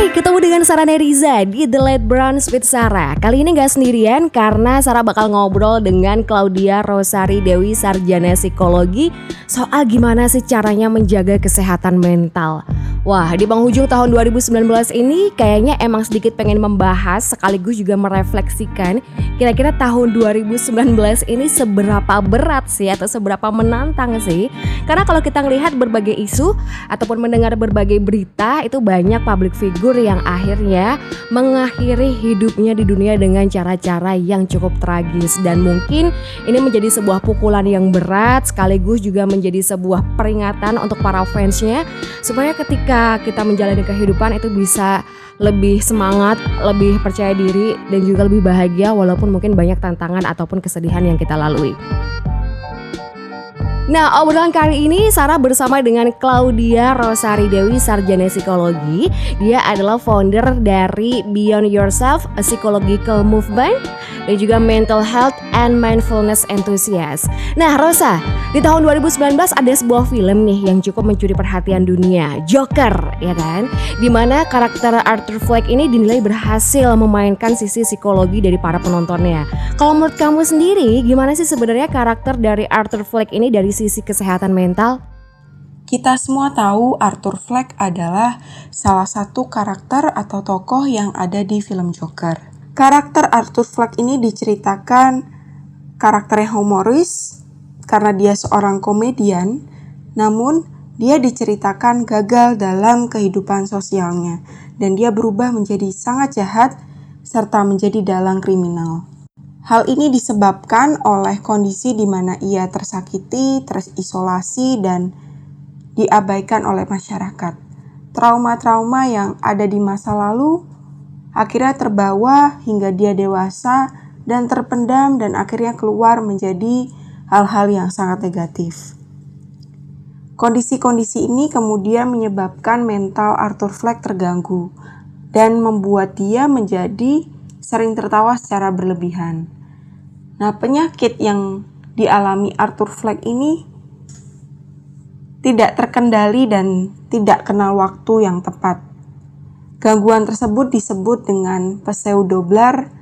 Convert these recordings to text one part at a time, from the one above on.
Hai, ketemu dengan Sarah Neriza di The Late Brunch with Sarah. Kali ini gak sendirian karena Sarah bakal ngobrol dengan Claudia Rosari Dewi Sarjana Psikologi soal gimana sih caranya menjaga kesehatan mental. Wah, di penghujung tahun 2019 ini kayaknya emang sedikit pengen membahas sekaligus juga merefleksikan kira-kira tahun 2019 ini seberapa berat sih atau seberapa menantang sih. Karena kalau kita ngelihat berbagai isu ataupun mendengar berbagai berita itu banyak public figure yang akhirnya mengakhiri hidupnya di dunia dengan cara-cara yang cukup tragis dan mungkin ini menjadi sebuah pukulan yang berat sekaligus juga menjadi sebuah peringatan untuk para fansnya supaya ketika ketika kita menjalani kehidupan itu bisa lebih semangat, lebih percaya diri dan juga lebih bahagia walaupun mungkin banyak tantangan ataupun kesedihan yang kita lalui. Nah, obrolan kali ini Sarah bersama dengan Claudia Rosari Dewi Sarjana Psikologi. Dia adalah founder dari Beyond Yourself, a psychological movement dan juga mental health and mindfulness enthusiast. Nah, Rosa, di tahun 2019 ada sebuah film nih yang cukup mencuri perhatian dunia, Joker, ya kan? Di mana karakter Arthur Fleck ini dinilai berhasil memainkan sisi psikologi dari para penontonnya. Kalau menurut kamu sendiri, gimana sih sebenarnya karakter dari Arthur Fleck ini dari sisi kesehatan mental? Kita semua tahu Arthur Fleck adalah salah satu karakter atau tokoh yang ada di film Joker. Karakter Arthur Fleck ini diceritakan karakternya humoris karena dia seorang komedian, namun dia diceritakan gagal dalam kehidupan sosialnya dan dia berubah menjadi sangat jahat serta menjadi dalang kriminal. Hal ini disebabkan oleh kondisi di mana ia tersakiti, terisolasi, dan diabaikan oleh masyarakat. Trauma-trauma yang ada di masa lalu akhirnya terbawa hingga dia dewasa dan terpendam dan akhirnya keluar menjadi hal-hal yang sangat negatif. Kondisi-kondisi ini kemudian menyebabkan mental Arthur Fleck terganggu dan membuat dia menjadi sering tertawa secara berlebihan. Nah, penyakit yang dialami Arthur Fleck ini tidak terkendali dan tidak kenal waktu yang tepat. Gangguan tersebut disebut dengan pseudoblar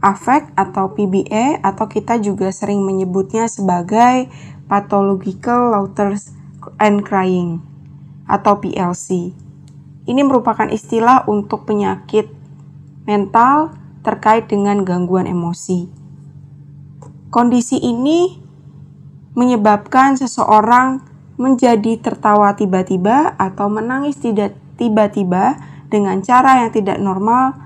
affect atau PBA atau kita juga sering menyebutnya sebagai pathological laughter and crying atau PLC. Ini merupakan istilah untuk penyakit mental terkait dengan gangguan emosi. Kondisi ini menyebabkan seseorang menjadi tertawa tiba-tiba atau menangis tidak tiba-tiba dengan cara yang tidak normal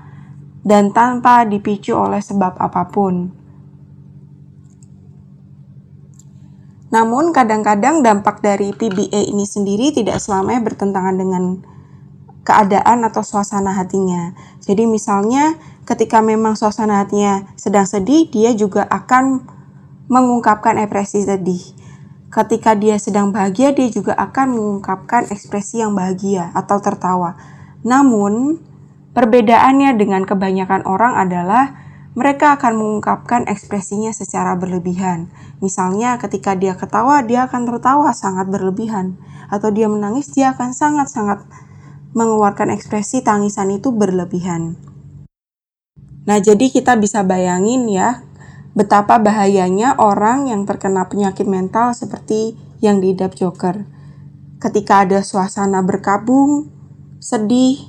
dan tanpa dipicu oleh sebab apa pun. Namun kadang-kadang dampak dari PBA ini sendiri tidak selamanya bertentangan dengan keadaan atau suasana hatinya. Jadi misalnya ketika memang suasana hatinya sedang sedih, dia juga akan mengungkapkan ekspresi sedih. Ketika dia sedang bahagia, dia juga akan mengungkapkan ekspresi yang bahagia atau tertawa. Namun, perbedaannya dengan kebanyakan orang adalah mereka akan mengungkapkan ekspresinya secara berlebihan. Misalnya, ketika dia ketawa, dia akan tertawa sangat berlebihan, atau dia menangis, dia akan sangat-sangat mengeluarkan ekspresi tangisan itu berlebihan. Nah, jadi kita bisa bayangin ya, betapa bahayanya orang yang terkena penyakit mental seperti yang diidap Joker. Ketika ada suasana berkabung, sedih,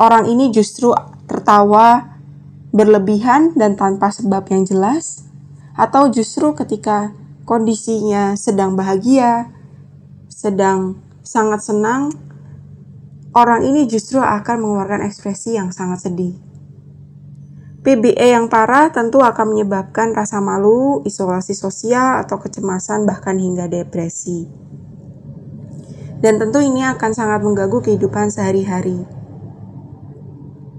orang ini justru tertawa berlebihan dan tanpa sebab yang jelas, atau justru ketika kondisinya sedang bahagia, sedang sangat senang, orang ini justru akan mengeluarkan ekspresi yang sangat sedih. PBE yang parah tentu akan menyebabkan rasa malu, isolasi sosial, atau kecemasan, bahkan hingga depresi. Dan tentu ini akan sangat mengganggu kehidupan sehari-hari.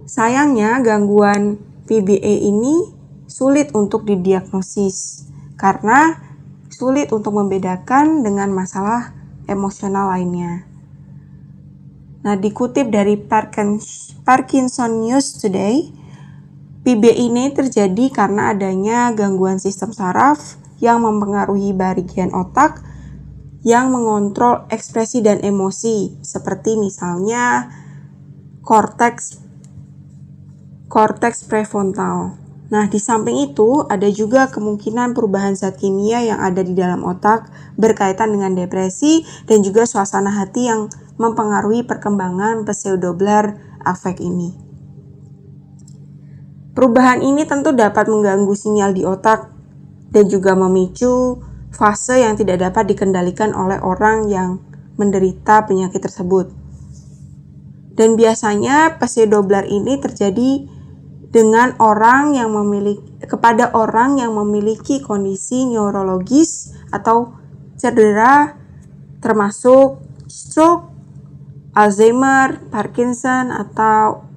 Sayangnya, gangguan PBE ini sulit untuk didiagnosis karena sulit untuk membedakan dengan masalah emosional lainnya. Nah, dikutip dari Parkinson News Today, PB ini terjadi karena adanya gangguan sistem saraf yang mempengaruhi bagian otak yang mengontrol ekspresi dan emosi, seperti misalnya korteks korteks prefrontal. Nah, di samping itu ada juga kemungkinan perubahan zat kimia yang ada di dalam otak berkaitan dengan depresi dan juga suasana hati yang mempengaruhi perkembangan pseudoblar afek ini. Perubahan ini tentu dapat mengganggu sinyal di otak dan juga memicu fase yang tidak dapat dikendalikan oleh orang yang menderita penyakit tersebut. Dan biasanya pseudoblar ini terjadi dengan orang yang memiliki kepada orang yang memiliki kondisi neurologis atau cedera termasuk stroke, Alzheimer, Parkinson atau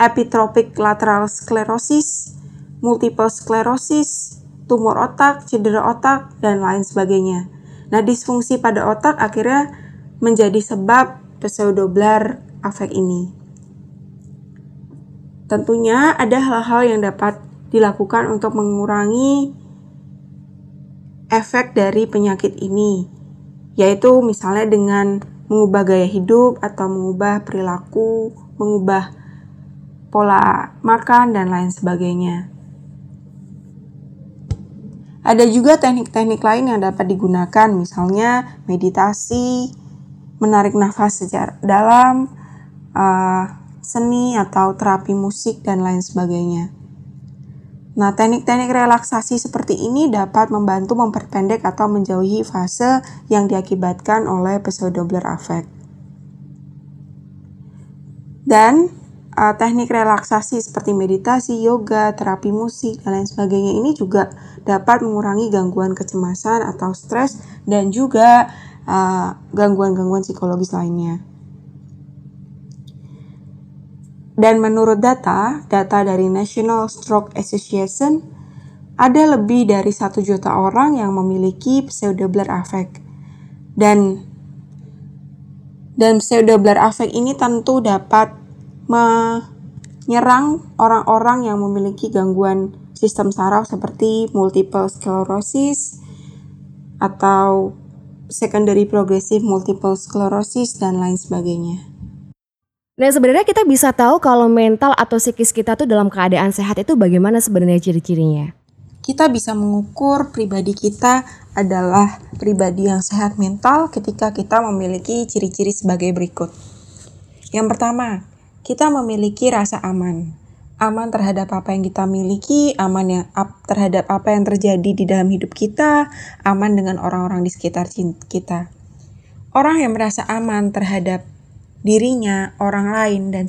epitropic lateral sclerosis, multiple sclerosis, tumor otak, cedera otak, dan lain sebagainya. Nah, disfungsi pada otak akhirnya menjadi sebab pseudoblar afek ini. Tentunya ada hal-hal yang dapat dilakukan untuk mengurangi efek dari penyakit ini, yaitu misalnya dengan mengubah gaya hidup atau mengubah perilaku, mengubah pola makan, dan lain sebagainya. Ada juga teknik-teknik lain yang dapat digunakan, misalnya meditasi, menarik nafas secara dalam, uh, seni atau terapi musik, dan lain sebagainya. Nah, teknik-teknik relaksasi seperti ini dapat membantu memperpendek atau menjauhi fase yang diakibatkan oleh pseudoblar affect. Dan uh, teknik relaksasi seperti meditasi, yoga, terapi musik, dan lain sebagainya ini juga dapat mengurangi gangguan kecemasan atau stres dan juga uh, gangguan-gangguan uh, psikologis lainnya. Dan menurut data, data dari National Stroke Association, ada lebih dari satu juta orang yang memiliki pseudoblar affect. Dan dan pseudoblar affect ini tentu dapat menyerang orang-orang yang memiliki gangguan sistem saraf seperti multiple sclerosis atau secondary progressive multiple sclerosis dan lain sebagainya. Nah sebenarnya kita bisa tahu kalau mental atau psikis kita tuh dalam keadaan sehat itu bagaimana sebenarnya ciri-cirinya? Kita bisa mengukur pribadi kita adalah pribadi yang sehat mental ketika kita memiliki ciri-ciri sebagai berikut. Yang pertama, kita memiliki rasa aman. Aman terhadap apa yang kita miliki, aman yang up terhadap apa yang terjadi di dalam hidup kita, aman dengan orang-orang di sekitar kita. Orang yang merasa aman terhadap dirinya, orang lain, dan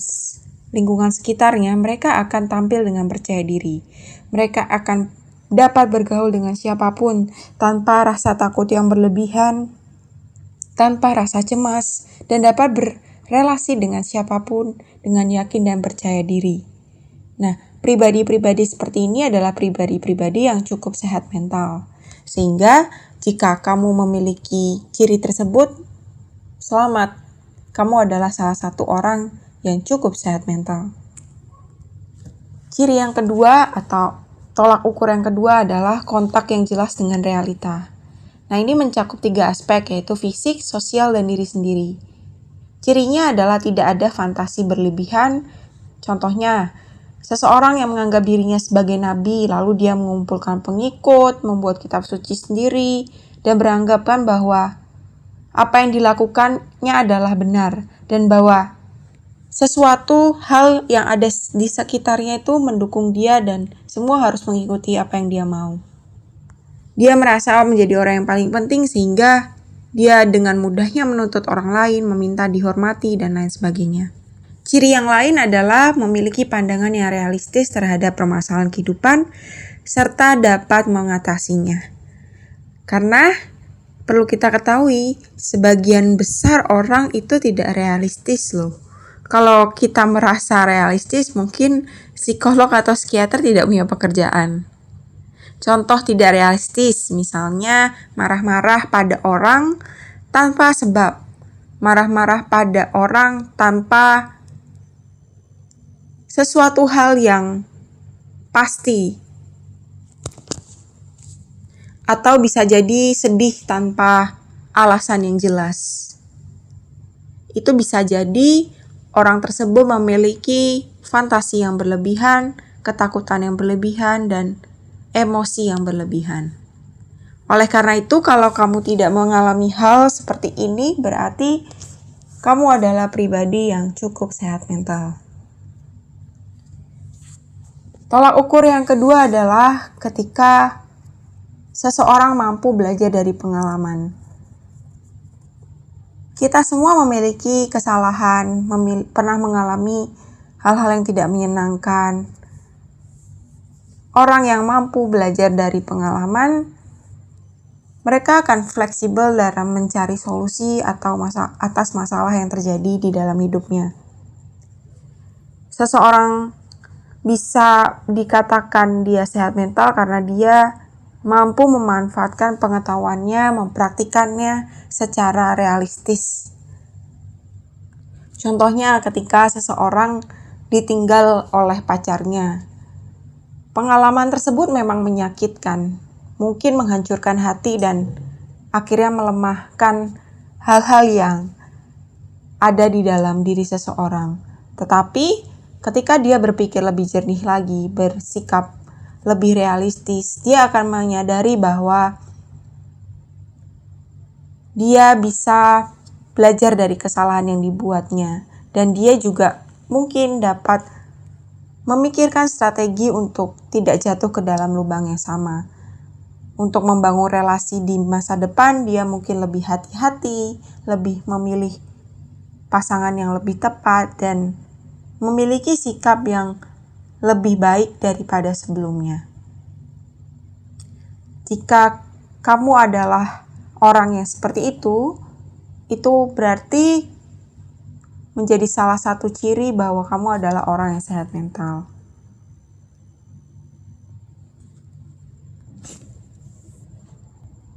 lingkungan sekitarnya, mereka akan tampil dengan percaya diri. Mereka akan dapat bergaul dengan siapa pun tanpa rasa takut yang berlebihan, tanpa rasa cemas, dan dapat ber relasi dengan siapa pun dengan yakin dan percaya diri. Nah, pribadi-pribadi seperti ini adalah pribadi-pribadi yang cukup sehat mental. Sehingga jika kamu memiliki ciri tersebut, selamat. Kamu adalah salah satu orang yang cukup sehat mental. Ciri yang kedua atau tolak ukur yang kedua adalah kontak yang jelas dengan realita. Nah, ini mencakup tiga aspek yaitu fisik, sosial, dan diri sendiri. Cirinya adalah tidak ada fantasi berlebihan. Contohnya, seseorang yang menganggap dirinya sebagai nabi, lalu dia mengumpulkan pengikut, membuat kitab suci sendiri, dan beranggapan bahwa apa yang dilakukannya adalah benar, dan bahwa sesuatu hal yang ada di sekitarnya itu mendukung dia dan semua harus mengikuti apa yang dia mau. Dia merasa menjadi orang yang paling penting sehingga dia dengan mudahnya menuntut orang lain, meminta dihormati, dan lain sebagainya. Ciri yang lain adalah memiliki pandangan yang realistis terhadap permasalahan kehidupan serta dapat mengatasinya. Karena perlu kita ketahui, sebagian besar orang itu tidak realistis loh. Kalau kita merasa realistis, mungkin psikolog atau psikiater tidak punya pekerjaan. Contoh tidak realistis, misalnya marah-marah pada orang tanpa sebab, marah-marah pada orang tanpa sesuatu hal yang pasti, atau bisa jadi sedih tanpa alasan yang jelas. Itu bisa jadi orang tersebut memiliki fantasi yang berlebihan, ketakutan yang berlebihan, dan emosi yang berlebihan. Oleh karena itu, kalau kamu tidak mengalami hal seperti ini, berarti kamu adalah pribadi yang cukup sehat mental. Tolak ukur yang kedua adalah ketika seseorang mampu belajar dari pengalaman. Kita semua memiliki kesalahan, memil pernah mengalami hal-hal yang tidak menyenangkan. Orang yang mampu belajar dari pengalaman, mereka akan fleksibel dalam mencari solusi atau masa atas masalah yang terjadi di dalam hidupnya. Seseorang bisa dikatakan dia sehat mental karena dia mampu memanfaatkan pengetahuannya, mempraktikannya secara realistis. Contohnya ketika seseorang ditinggal oleh pacarnya. Pengalaman tersebut memang menyakitkan, mungkin menghancurkan hati dan akhirnya melemahkan hal-hal yang ada di dalam diri seseorang. Tetapi ketika dia berpikir lebih jernih lagi, bersikap lebih realistis, dia akan menyadari bahwa dia bisa belajar dari kesalahan yang dibuatnya, dan dia juga mungkin dapat memikirkan strategi untuk tidak jatuh ke dalam lubang yang sama. Untuk membangun relasi di masa depan, dia mungkin lebih hati-hati, lebih memilih pasangan yang lebih tepat, dan memiliki sikap yang lebih baik daripada sebelumnya. Jika kamu adalah orang yang seperti itu, itu berarti menjadi salah satu ciri bahwa kamu adalah orang yang sehat mental.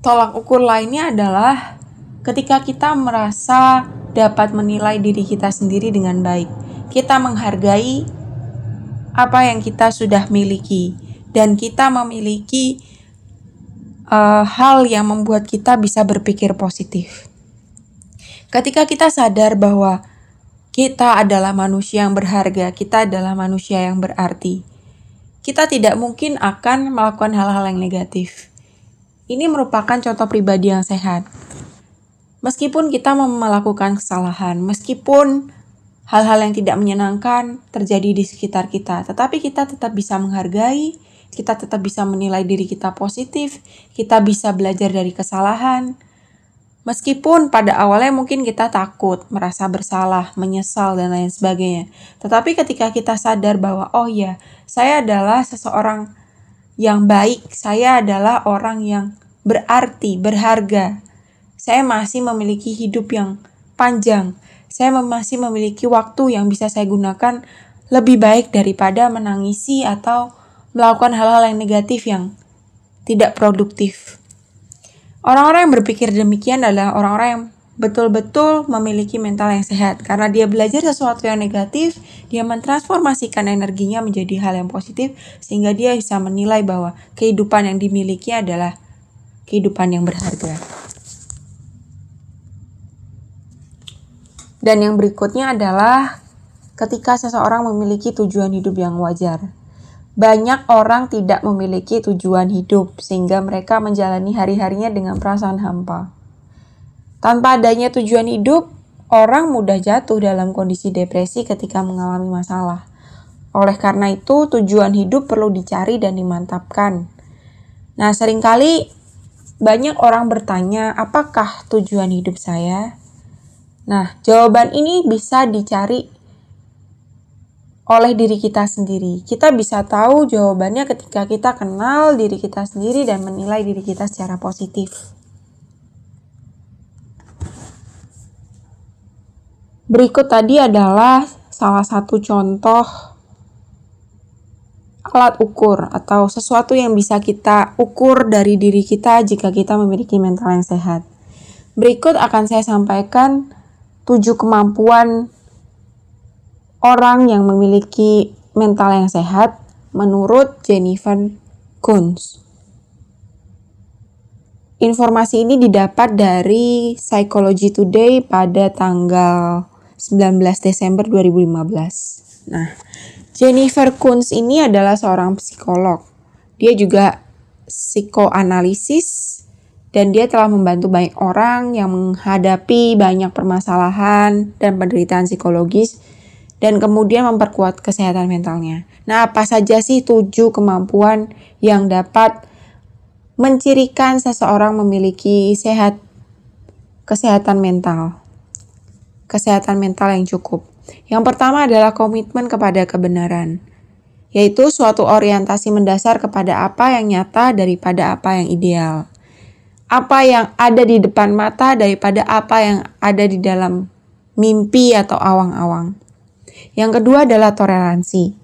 Tolak ukur lainnya adalah ketika kita merasa dapat menilai diri kita sendiri dengan baik. Kita menghargai apa yang kita sudah miliki dan kita memiliki uh, hal yang membuat kita bisa berpikir positif. Ketika kita sadar bahwa kita adalah manusia yang berharga, kita adalah manusia yang berarti. Kita tidak mungkin akan melakukan hal-hal yang negatif. Ini merupakan contoh pribadi yang sehat. Meskipun kita melakukan kesalahan, meskipun hal-hal yang tidak menyenangkan terjadi di sekitar kita, tetapi kita tetap bisa menghargai, kita tetap bisa menilai diri kita positif, kita bisa belajar dari kesalahan. Meskipun pada awalnya mungkin kita takut, merasa bersalah, menyesal, dan lain sebagainya. Tetapi ketika kita sadar bahwa, oh ya, saya adalah seseorang yang baik, saya adalah orang yang berarti, berharga. Saya masih memiliki hidup yang panjang saya masih memiliki waktu yang bisa saya gunakan lebih baik daripada menangisi atau melakukan hal-hal yang negatif yang tidak produktif. Orang-orang yang berpikir demikian adalah orang-orang yang betul-betul memiliki mental yang sehat karena dia belajar sesuatu yang negatif, dia mentransformasikan energinya menjadi hal yang positif sehingga dia bisa menilai bahwa kehidupan yang dimiliki adalah kehidupan yang berharga. Dan yang berikutnya adalah ketika seseorang memiliki tujuan hidup yang wajar. Banyak orang tidak memiliki tujuan hidup sehingga mereka menjalani hari-harinya dengan perasaan hampa. Tanpa adanya tujuan hidup, orang mudah jatuh dalam kondisi depresi ketika mengalami masalah. Oleh karena itu, tujuan hidup perlu dicari dan dimantapkan. Nah, sering kali banyak orang bertanya, apakah tujuan hidup saya? Nah, jawaban ini bisa dicari oleh diri kita sendiri. Kita bisa tahu jawabannya ketika kita kenal diri kita sendiri dan menilai diri kita secara positif. Berikut tadi adalah salah satu contoh alat ukur atau sesuatu yang bisa kita ukur dari diri kita jika kita memiliki mental yang sehat. Berikut akan saya sampaikan tujuh kemampuan orang yang memiliki mental yang sehat menurut Jennifer Kunz. Informasi ini didapat dari Psychology Today pada tanggal 19 Desember 2015. Nah, Jennifer Kunz ini adalah seorang psikolog. Dia juga psikoanalisis dan dia telah membantu banyak orang yang menghadapi banyak permasalahan dan penderitaan psikologis dan kemudian memperkuat kesehatan mentalnya. Nah, apa saja sih tujuh kemampuan yang dapat mencirikan seseorang memiliki sehat kesehatan mental? Kesehatan mental yang cukup. Yang pertama adalah komitmen kepada kebenaran, yaitu suatu orientasi mendasar kepada apa yang nyata daripada apa yang ideal. Apa yang ada di depan mata daripada apa yang ada di dalam mimpi atau awang-awang. Yang kedua adalah toleransi.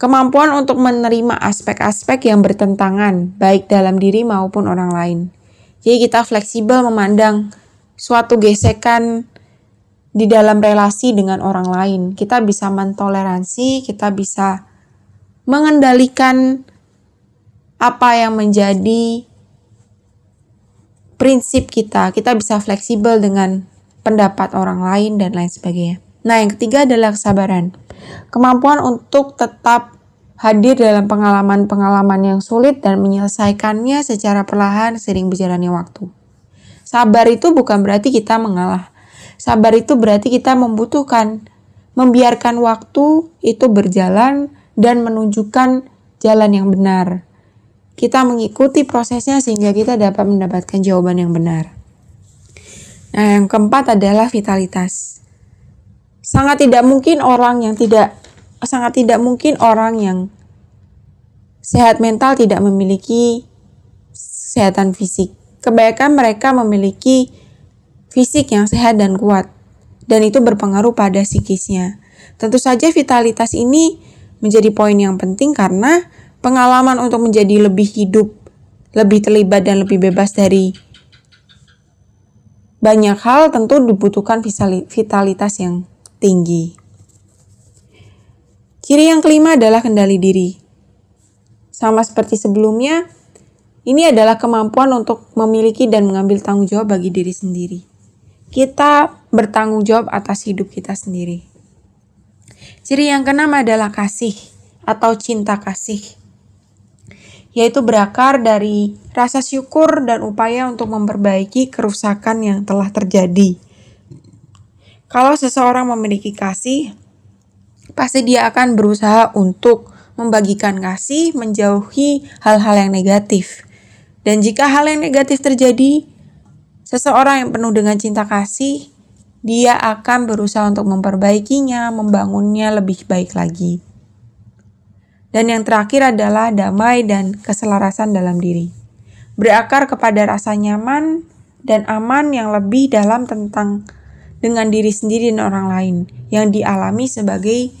Kemampuan untuk menerima aspek-aspek yang bertentangan, baik dalam diri maupun orang lain. Jadi kita fleksibel memandang suatu gesekan di dalam relasi dengan orang lain. Kita bisa mentoleransi, kita bisa mengendalikan apa yang menjadi prinsip kita. Kita bisa fleksibel dengan pendapat orang lain dan lain sebagainya. Nah, yang ketiga adalah kesabaran. Kemampuan untuk tetap hadir dalam pengalaman-pengalaman yang sulit dan menyelesaikannya secara perlahan sering berjalannya waktu. Sabar itu bukan berarti kita mengalah. Sabar itu berarti kita membutuhkan, membiarkan waktu itu berjalan dan menunjukkan jalan yang benar. Kita mengikuti prosesnya sehingga kita dapat mendapatkan jawaban yang benar. Nah, yang keempat adalah vitalitas sangat tidak mungkin orang yang tidak sangat tidak mungkin orang yang sehat mental tidak memiliki kesehatan fisik. Kebanyakan mereka memiliki fisik yang sehat dan kuat dan itu berpengaruh pada psikisnya. Tentu saja vitalitas ini menjadi poin yang penting karena pengalaman untuk menjadi lebih hidup, lebih terlibat dan lebih bebas dari banyak hal tentu dibutuhkan vitalitas yang tinggi. Ciri yang kelima adalah kendali diri. Sama seperti sebelumnya, ini adalah kemampuan untuk memiliki dan mengambil tanggung jawab bagi diri sendiri. Kita bertanggung jawab atas hidup kita sendiri. Ciri yang keenam adalah kasih atau cinta kasih, yaitu berakar dari rasa syukur dan upaya untuk memperbaiki kerusakan yang telah terjadi kalau seseorang memiliki kasih, pasti dia akan berusaha untuk membagikan kasih, menjauhi hal-hal yang negatif. Dan jika hal yang negatif terjadi, seseorang yang penuh dengan cinta kasih, dia akan berusaha untuk memperbaikinya, membangunnya lebih baik lagi. Dan yang terakhir adalah damai dan keselarasan dalam diri. Berakar kepada rasa nyaman dan aman yang lebih dalam tentang dengan diri sendiri dan orang lain yang dialami sebagai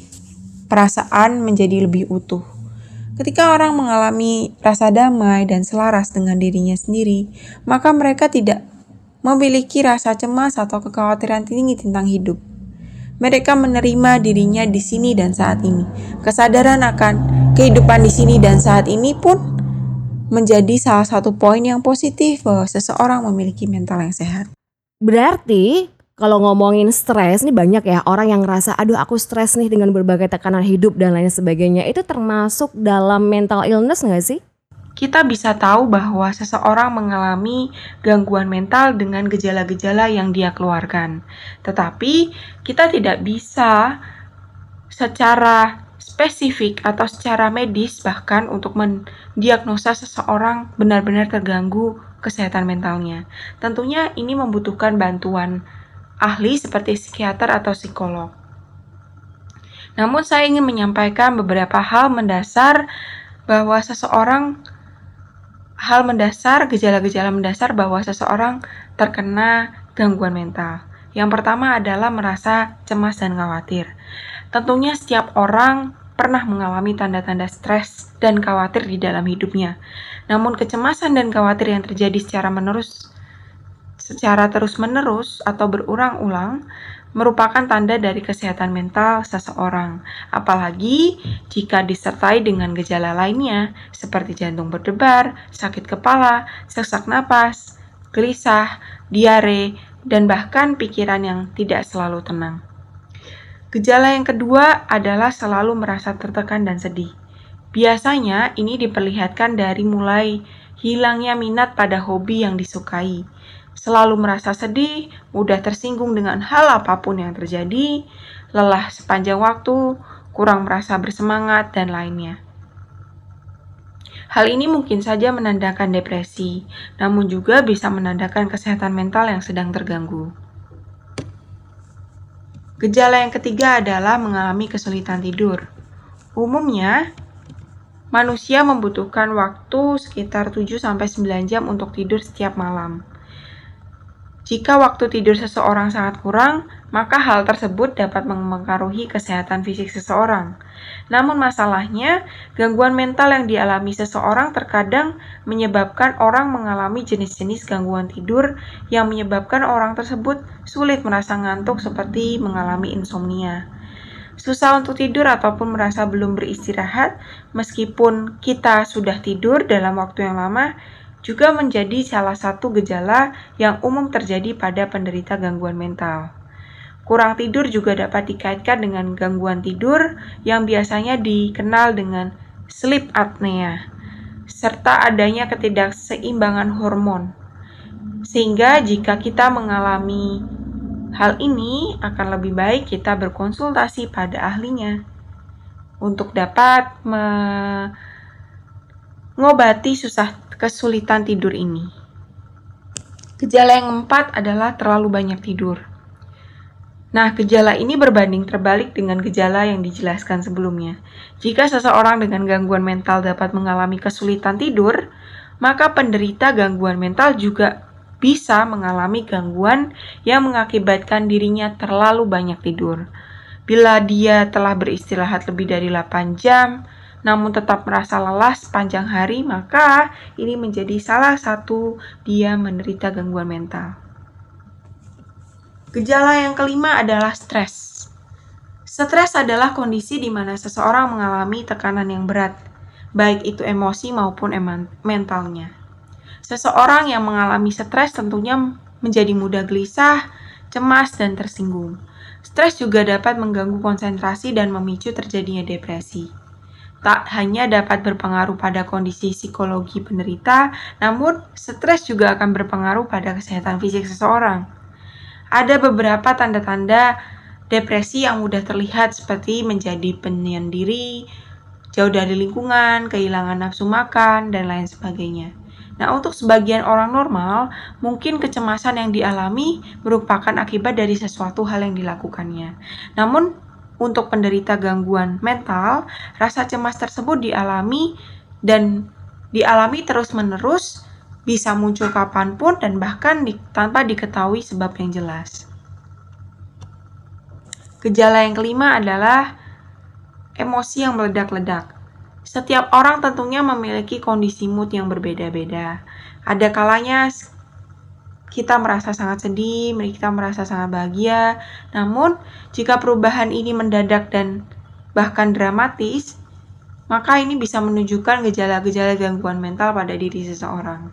perasaan menjadi lebih utuh. Ketika orang mengalami rasa damai dan selaras dengan dirinya sendiri, maka mereka tidak memiliki rasa cemas atau kekhawatiran tinggi tentang hidup. Mereka menerima dirinya di sini dan saat ini. Kesadaran akan kehidupan di sini dan saat ini pun menjadi salah satu poin yang positif bahwa seseorang memiliki mental yang sehat. Berarti kalau ngomongin stres nih banyak ya orang yang ngerasa aduh aku stres nih dengan berbagai tekanan hidup dan lain sebagainya itu termasuk dalam mental illness nggak sih? Kita bisa tahu bahwa seseorang mengalami gangguan mental dengan gejala-gejala yang dia keluarkan. Tetapi kita tidak bisa secara spesifik atau secara medis bahkan untuk mendiagnosa seseorang benar-benar terganggu kesehatan mentalnya. Tentunya ini membutuhkan bantuan ahli seperti psikiater atau psikolog. Namun saya ingin menyampaikan beberapa hal mendasar bahwa seseorang hal mendasar, gejala-gejala mendasar bahwa seseorang terkena gangguan mental. Yang pertama adalah merasa cemas dan khawatir. Tentunya setiap orang pernah mengalami tanda-tanda stres dan khawatir di dalam hidupnya. Namun kecemasan dan khawatir yang terjadi secara menerus secara terus-menerus atau berulang-ulang merupakan tanda dari kesehatan mental seseorang, apalagi jika disertai dengan gejala lainnya seperti jantung berdebar, sakit kepala, sesak napas, gelisah, diare, dan bahkan pikiran yang tidak selalu tenang. Gejala yang kedua adalah selalu merasa tertekan dan sedih. Biasanya ini diperlihatkan dari mulai hilangnya minat pada hobi yang disukai, selalu merasa sedih, mudah tersinggung dengan hal apa pun yang terjadi, lelah sepanjang waktu, kurang merasa bersemangat, dan lainnya. Hal ini mungkin saja menandakan depresi, namun juga bisa menandakan kesehatan mental yang sedang terganggu. Gejala yang ketiga adalah mengalami kesulitan tidur. Umumnya, manusia membutuhkan waktu sekitar 7-9 jam untuk tidur setiap malam. Jika waktu tidur seseorang sangat kurang, maka hal tersebut dapat mempengaruhi kesehatan fisik seseorang. Namun masalahnya, gangguan mental yang dialami seseorang terkadang menyebabkan orang mengalami jenis-jenis gangguan tidur yang menyebabkan orang tersebut sulit merasa ngantuk seperti mengalami insomnia. Susah untuk tidur ataupun merasa belum beristirahat meskipun kita sudah tidur dalam waktu yang lama juga menjadi salah satu gejala yang umum terjadi pada penderita gangguan mental. Kurang tidur juga dapat dikaitkan dengan gangguan tidur yang biasanya dikenal dengan sleep apnea, serta adanya ketidakseimbangan hormon. Sehingga jika kita mengalami hal ini, akan lebih baik kita berkonsultasi pada ahlinya untuk dapat mengobati susah kesulitan tidur ini. Gejala yang keempat adalah terlalu banyak tidur. Nah, gejala ini berbanding terbalik dengan gejala yang dijelaskan sebelumnya. Jika seseorang dengan gangguan mental dapat mengalami kesulitan tidur, maka penderita gangguan mental juga bisa mengalami gangguan yang mengakibatkan dirinya terlalu banyak tidur. Bila dia telah beristirahat lebih dari 8 jam, namun tetap merasa lelah sepanjang hari, maka ini menjadi salah satu dia menderita gangguan mental. Gejala yang kelima adalah stres. Stres adalah kondisi di mana seseorang mengalami tekanan yang berat, baik itu emosi maupun mentalnya. Seseorang yang mengalami stres tentunya menjadi mudah gelisah, cemas, dan tersinggung. Stres juga dapat mengganggu konsentrasi dan memicu terjadinya depresi tak hanya dapat berpengaruh pada kondisi psikologi penderita, namun stres juga akan berpengaruh pada kesehatan fisik seseorang. Ada beberapa tanda-tanda depresi yang mudah terlihat seperti menjadi penyendiri, jauh dari lingkungan, kehilangan nafsu makan, dan lain sebagainya. Nah, untuk sebagian orang normal, mungkin kecemasan yang dialami merupakan akibat dari sesuatu hal yang dilakukannya. Namun, untuk penderita gangguan mental, rasa cemas tersebut dialami dan dialami terus-menerus, bisa muncul kapan pun dan bahkan di, tanpa diketahui sebab yang jelas. Gejala yang kelima adalah emosi yang meledak-ledak. Setiap orang tentunya memiliki kondisi mood yang berbeda-beda. Ada kalanya kita merasa sangat sedih, kita merasa sangat bahagia. Namun, jika perubahan ini mendadak dan bahkan dramatis, maka ini bisa menunjukkan gejala-gejala gangguan mental pada diri seseorang.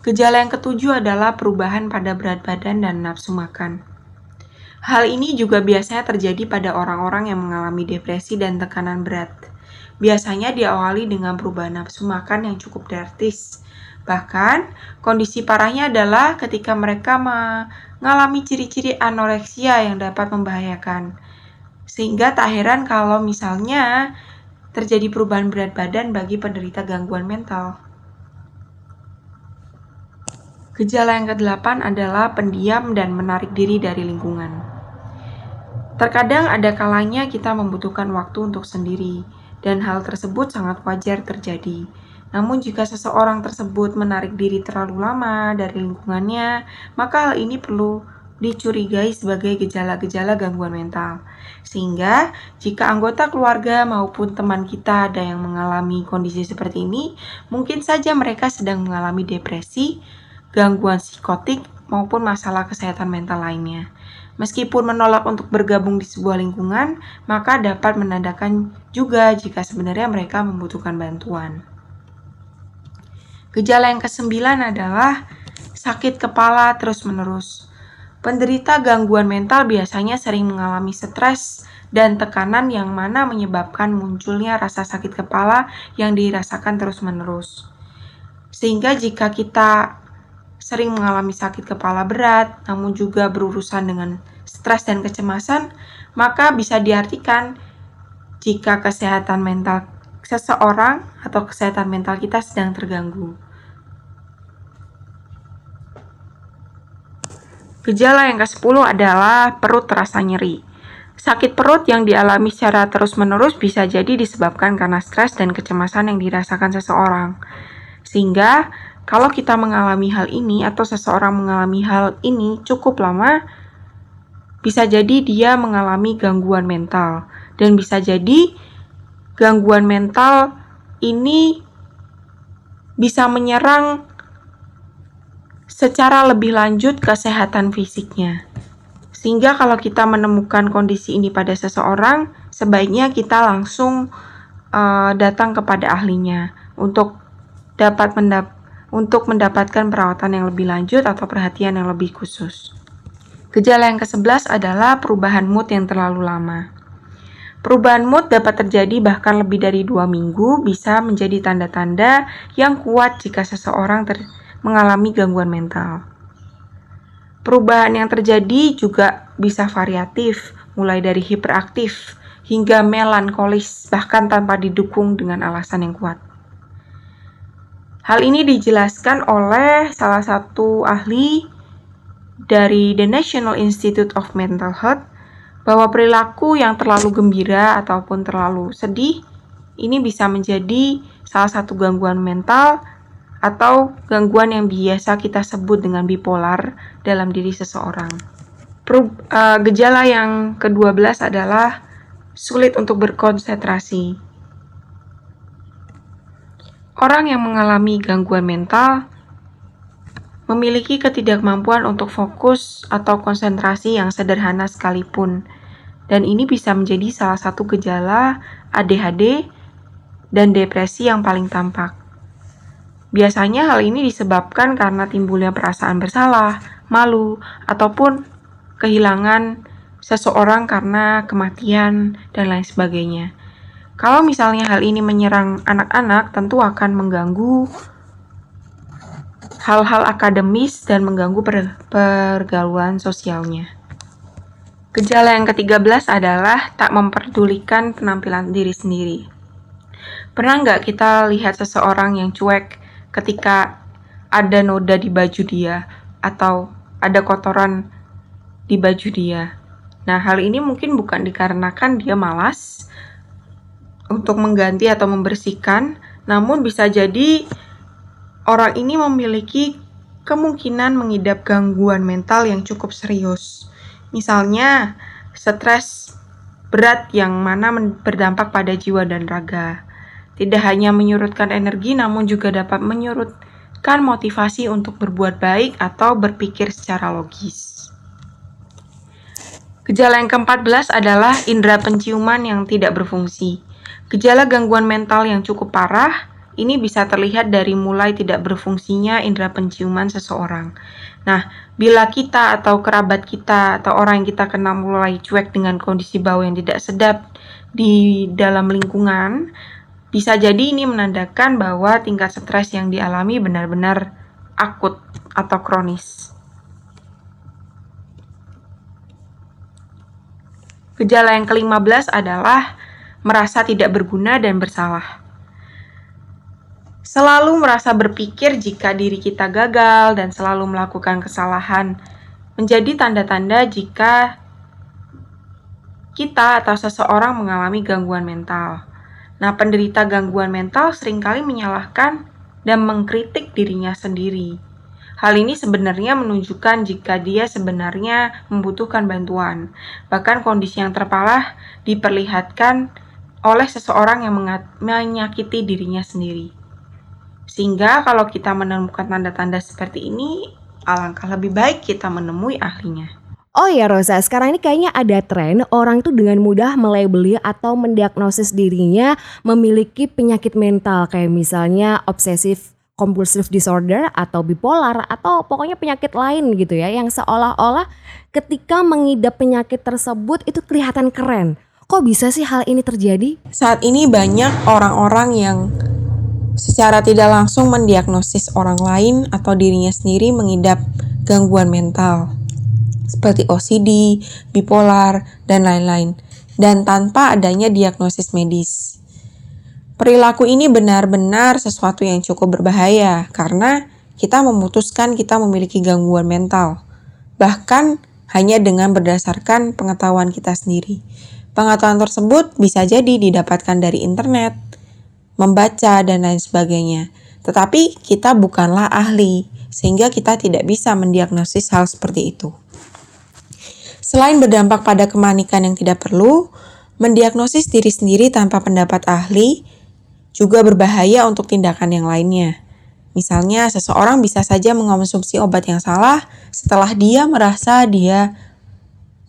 Gejala yang ketujuh adalah perubahan pada berat badan dan nafsu makan. Hal ini juga biasanya terjadi pada orang-orang yang mengalami depresi dan tekanan berat. Biasanya diawali dengan perubahan nafsu makan yang cukup drastis, Bahkan, kondisi parahnya adalah ketika mereka mengalami ciri-ciri anoreksia yang dapat membahayakan. Sehingga tak heran kalau misalnya terjadi perubahan berat badan bagi penderita gangguan mental. Gejala yang kedelapan adalah pendiam dan menarik diri dari lingkungan. Terkadang ada kalanya kita membutuhkan waktu untuk sendiri, dan hal tersebut sangat wajar terjadi. Namun jika seseorang tersebut menarik diri terlalu lama dari lingkungannya, maka hal ini perlu dicurigai sebagai gejala-gejala gangguan mental. Sehingga jika anggota keluarga maupun teman kita ada yang mengalami kondisi seperti ini, mungkin saja mereka sedang mengalami depresi, gangguan psikotik, maupun masalah kesehatan mental lainnya. Meskipun menolak untuk bergabung di sebuah lingkungan, maka dapat menandakan juga jika sebenarnya mereka membutuhkan bantuan. Gejala yang kesembilan adalah sakit kepala terus-menerus. Penderita gangguan mental biasanya sering mengalami stres dan tekanan yang mana menyebabkan munculnya rasa sakit kepala yang dirasakan terus-menerus. Sehingga jika kita sering mengalami sakit kepala berat, namun juga berurusan dengan stres dan kecemasan, maka bisa diartikan jika kesehatan mental seseorang atau kesehatan mental kita sedang terganggu. Gejala yang ke-10 adalah perut terasa nyeri. Sakit perut yang dialami secara terus-menerus bisa jadi disebabkan karena stres dan kecemasan yang dirasakan seseorang. Sehingga kalau kita mengalami hal ini atau seseorang mengalami hal ini cukup lama, bisa jadi dia mengalami gangguan mental dan bisa jadi gangguan mental ini bisa menyerang secara lebih lanjut kesehatan fisiknya. Sehingga kalau kita menemukan kondisi ini pada seseorang, sebaiknya kita langsung uh, datang kepada ahlinya untuk dapat mendap untuk mendapatkan perawatan yang lebih lanjut atau perhatian yang lebih khusus. Gejala yang ke-11 adalah perubahan mood yang terlalu lama. Perubahan mood dapat terjadi bahkan lebih dari dua minggu, bisa menjadi tanda-tanda yang kuat jika seseorang ter mengalami gangguan mental. Perubahan yang terjadi juga bisa variatif, mulai dari hiperaktif hingga melankolis, bahkan tanpa didukung dengan alasan yang kuat. Hal ini dijelaskan oleh salah satu ahli dari The National Institute of Mental Health bahwa perilaku yang terlalu gembira ataupun terlalu sedih ini bisa menjadi salah satu gangguan mental atau gangguan yang biasa kita sebut dengan bipolar dalam diri seseorang. Eh, gejala yang ke-12 adalah sulit untuk berkonsentrasi. Orang yang mengalami gangguan mental memiliki ketidakmampuan untuk fokus atau konsentrasi yang sederhana sekalipun, dan ini bisa menjadi salah satu gejala ADHD dan depresi yang paling tampak. Biasanya hal ini disebabkan karena timbulnya perasaan bersalah, malu, ataupun kehilangan seseorang karena kematian dan lain sebagainya. Kalau misalnya hal ini menyerang anak-anak, tentu akan mengganggu hal-hal akademis dan mengganggu per pergaulan sosialnya. Gejala yang ke-13 adalah tak memperdulikan penampilan diri sendiri. Pernah nggak kita lihat seseorang yang cuek ketika ada noda di baju dia atau ada kotoran di baju dia. Nah, hal ini mungkin bukan dikarenakan dia malas untuk mengganti atau membersihkan, namun bisa jadi orang ini memiliki kemungkinan mengidap gangguan mental yang cukup serius. Misalnya, stres berat yang mana berdampak pada jiwa dan raga. Tidak hanya menyurutkan energi, namun juga dapat menyurutkan motivasi untuk berbuat baik atau berpikir secara logis. Gejala yang ke-14 adalah indera penciuman yang tidak berfungsi. Gejala gangguan mental yang cukup parah ini bisa terlihat dari mulai tidak berfungsinya indera penciuman seseorang. Nah, bila kita atau kerabat kita atau orang yang kita kenal mulai cuek dengan kondisi bau yang tidak sedap di dalam lingkungan, bisa jadi ini menandakan bahwa tingkat stres yang dialami benar-benar akut atau kronis. Gejala yang ke-15 adalah merasa tidak berguna dan bersalah. Selalu merasa berpikir jika diri kita gagal dan selalu melakukan kesalahan menjadi tanda-tanda jika kita atau seseorang mengalami gangguan mental. Nah, penderita gangguan mental sering kali menyalahkan dan mengkritik dirinya sendiri. Hal ini sebenarnya menunjukkan jika dia sebenarnya membutuhkan bantuan. Bahkan kondisi yang terparah diperlihatkan oleh seseorang yang menyakiti dirinya sendiri. Sehingga kalau kita menemukan tanda-tanda seperti ini, alangkah lebih baik kita menemui ahlinya. Oh ya Rosa, sekarang ini kayaknya ada tren orang itu dengan mudah melabeli atau mendiagnosis dirinya memiliki penyakit mental kayak misalnya obsesif compulsive disorder atau bipolar atau pokoknya penyakit lain gitu ya yang seolah-olah ketika mengidap penyakit tersebut itu kelihatan keren. Kok bisa sih hal ini terjadi? Saat ini banyak orang-orang yang secara tidak langsung mendiagnosis orang lain atau dirinya sendiri mengidap gangguan mental seperti OCD, bipolar, dan lain-lain, dan tanpa adanya diagnosis medis. Perilaku ini benar-benar sesuatu yang cukup berbahaya karena kita memutuskan kita memiliki gangguan mental, bahkan hanya dengan berdasarkan pengetahuan kita sendiri. Pengetahuan tersebut bisa jadi didapatkan dari internet, membaca, dan lain sebagainya. Tetapi kita bukanlah ahli, sehingga kita tidak bisa mendiagnosis hal seperti itu. Selain berdampak pada kemanikan yang tidak perlu, mendiagnosis diri sendiri tanpa pendapat ahli juga berbahaya untuk tindakan yang lainnya. Misalnya, seseorang bisa saja mengonsumsi obat yang salah setelah dia merasa dia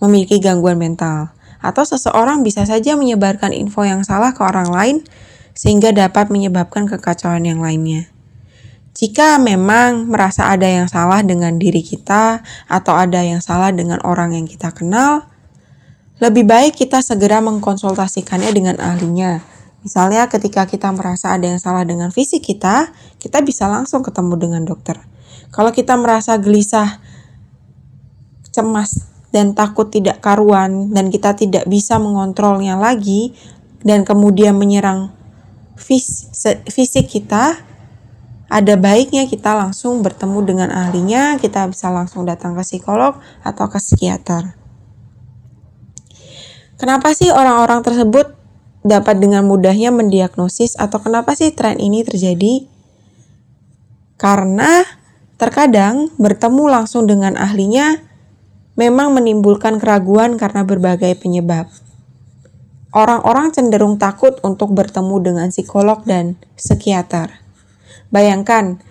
memiliki gangguan mental, atau seseorang bisa saja menyebarkan info yang salah ke orang lain sehingga dapat menyebabkan kekacauan yang lainnya. Jika memang merasa ada yang salah dengan diri kita atau ada yang salah dengan orang yang kita kenal, lebih baik kita segera mengkonsultasikannya dengan ahlinya Misalnya ketika kita merasa ada yang salah dengan fisik kita, kita bisa langsung ketemu dengan dokter. Kalau kita merasa gelisah, cemas, dan takut tidak karuan, dan kita tidak bisa mengontrolnya lagi, dan kemudian menyerang fis fisik kita, ada baiknya kita langsung bertemu dengan ahlinya, kita bisa langsung datang ke psikolog atau ke psikiater. Kenapa sih orang-orang tersebut dapat dengan mudahnya mendiagnosis atau kenapa sih tren ini terjadi? Karena terkadang bertemu langsung dengan ahlinya memang menimbulkan keraguan karena berbagai penyebab. Orang-orang cenderung takut untuk bertemu dengan psikolog dan psikiater. Bayangkan,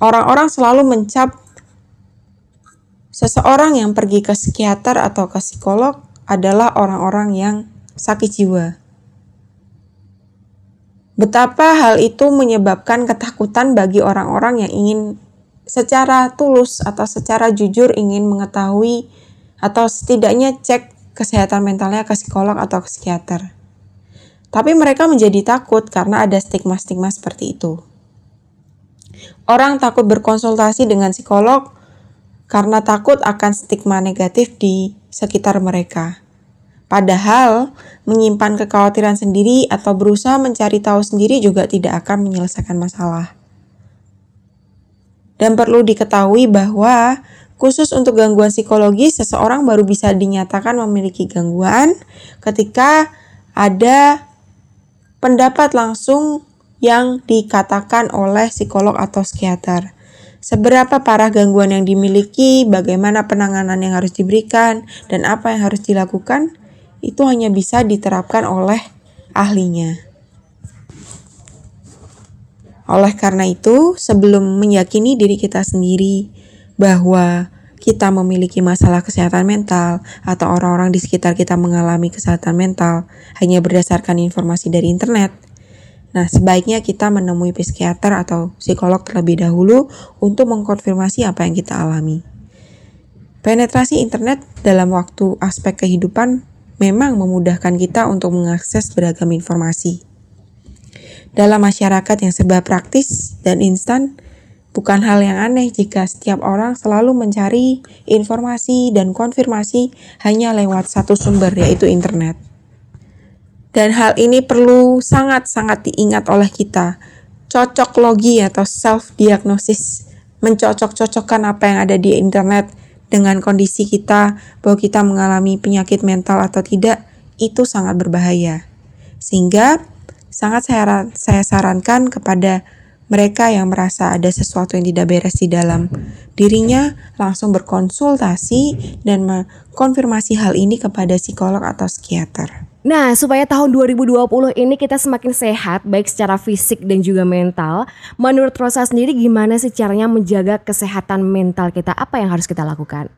orang-orang selalu mencap seseorang yang pergi ke psikiater atau ke psikolog adalah orang-orang yang sakit jiwa. Betapa hal itu menyebabkan ketakutan bagi orang-orang yang ingin secara tulus atau secara jujur ingin mengetahui atau setidaknya cek kesehatan mentalnya ke psikolog atau ke psikiater. Tapi mereka menjadi takut karena ada stigma-stigma seperti itu. Orang takut berkonsultasi dengan psikolog karena takut akan stigma negatif di sekitar mereka. Padahal, menyimpan kekhawatiran sendiri atau berusaha mencari tahu sendiri juga tidak akan menyelesaikan masalah. Dan perlu diketahui bahwa khusus untuk gangguan psikologis, seseorang baru bisa dinyatakan memiliki gangguan ketika ada pendapat langsung yang dikatakan oleh psikolog atau psikiater. Seberapa parah gangguan yang dimiliki, bagaimana penanganan yang harus diberikan, dan apa yang harus dilakukan, itu hanya bisa diterapkan oleh ahlinya. Oleh karena itu, sebelum meyakini diri kita sendiri bahwa kita memiliki masalah kesehatan mental atau orang-orang di sekitar kita mengalami kesehatan mental hanya berdasarkan informasi dari internet, Nah, sebaiknya kita menemui psikiater atau psikolog terlebih dahulu untuk mengkonfirmasi apa yang kita alami. Penetrasi internet dalam waktu aspek kehidupan memang memudahkan kita untuk mengakses beragam informasi. Dalam masyarakat yang serba praktis dan instan, bukan hal yang aneh jika setiap orang selalu mencari informasi dan konfirmasi hanya lewat satu sumber, yaitu internet. Dan hal ini perlu sangat-sangat diingat oleh kita. Cocok logi atau self-diagnosis, mencocok-cocokkan apa yang ada di internet dengan kondisi kita bahwa kita mengalami penyakit mental atau tidak itu sangat berbahaya. Sehingga sangat saya, saya sarankan kepada mereka yang merasa ada sesuatu yang tidak beres di dalam dirinya langsung berkonsultasi dan mengkonfirmasi hal ini kepada psikolog atau psikiater. Nah, supaya tahun 2020 ini kita semakin sehat baik secara fisik dan juga mental, menurut Rosa sendiri gimana sih caranya menjaga kesehatan mental kita? Apa yang harus kita lakukan?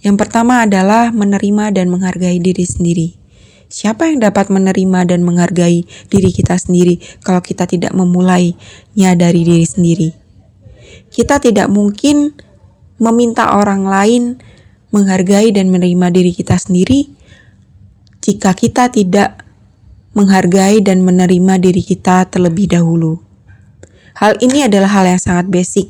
Yang pertama adalah menerima dan menghargai diri sendiri. Siapa yang dapat menerima dan menghargai diri kita sendiri kalau kita tidak memulainya dari diri sendiri? Kita tidak mungkin meminta orang lain menghargai dan menerima diri kita sendiri jika kita tidak menghargai dan menerima diri kita terlebih dahulu. Hal ini adalah hal yang sangat basic.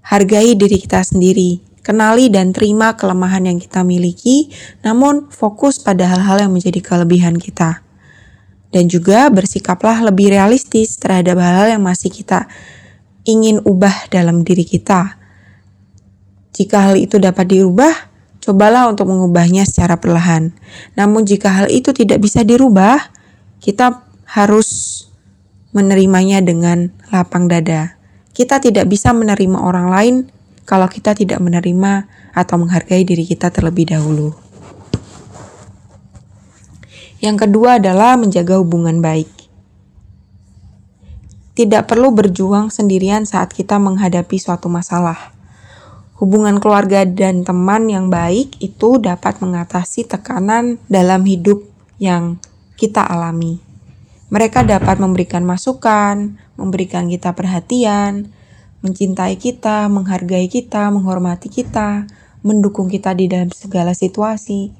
Hargai diri kita sendiri, kenali dan terima kelemahan yang kita miliki, namun fokus pada hal-hal yang menjadi kelebihan kita. Dan juga bersikaplah lebih realistis terhadap hal-hal yang masih kita ingin ubah dalam diri kita. Jika hal itu dapat dirubah, cobalah untuk mengubahnya secara perlahan. Namun jika hal itu tidak bisa dirubah, kita harus menerimanya dengan lapang dada. Kita tidak bisa menerima orang lain kalau kita tidak menerima atau menghargai diri kita terlebih dahulu. Yang kedua adalah menjaga hubungan baik. Tidak perlu berjuang sendirian saat kita menghadapi suatu masalah. Hubungan keluarga dan teman yang baik itu dapat mengatasi tekanan dalam hidup yang kita alami. Mereka dapat memberikan masukan, memberikan kita perhatian, mencintai kita, menghargai kita, menghormati kita, mendukung kita di dalam segala situasi.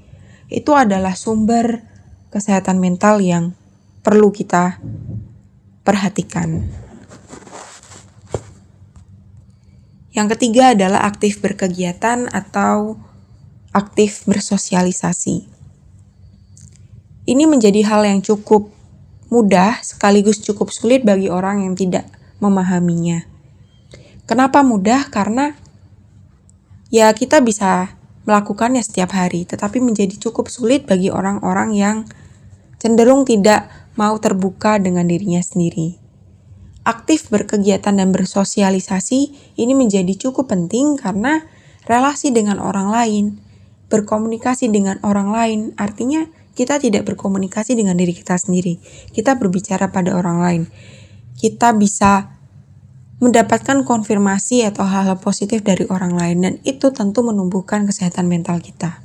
Itu adalah sumber kesehatan mental yang perlu kita perhatikan. Yang ketiga adalah aktif berkegiatan atau aktif bersosialisasi. Ini menjadi hal yang cukup mudah sekaligus cukup sulit bagi orang yang tidak memahaminya. Kenapa mudah? Karena ya kita bisa melakukannya setiap hari, tetapi menjadi cukup sulit bagi orang-orang yang cenderung tidak mau terbuka dengan dirinya sendiri aktif berkegiatan dan bersosialisasi ini menjadi cukup penting karena relasi dengan orang lain, berkomunikasi dengan orang lain, artinya kita tidak berkomunikasi dengan diri kita sendiri. Kita berbicara pada orang lain. Kita bisa mendapatkan konfirmasi atau hal-hal positif dari orang lain dan itu tentu menumbuhkan kesehatan mental kita.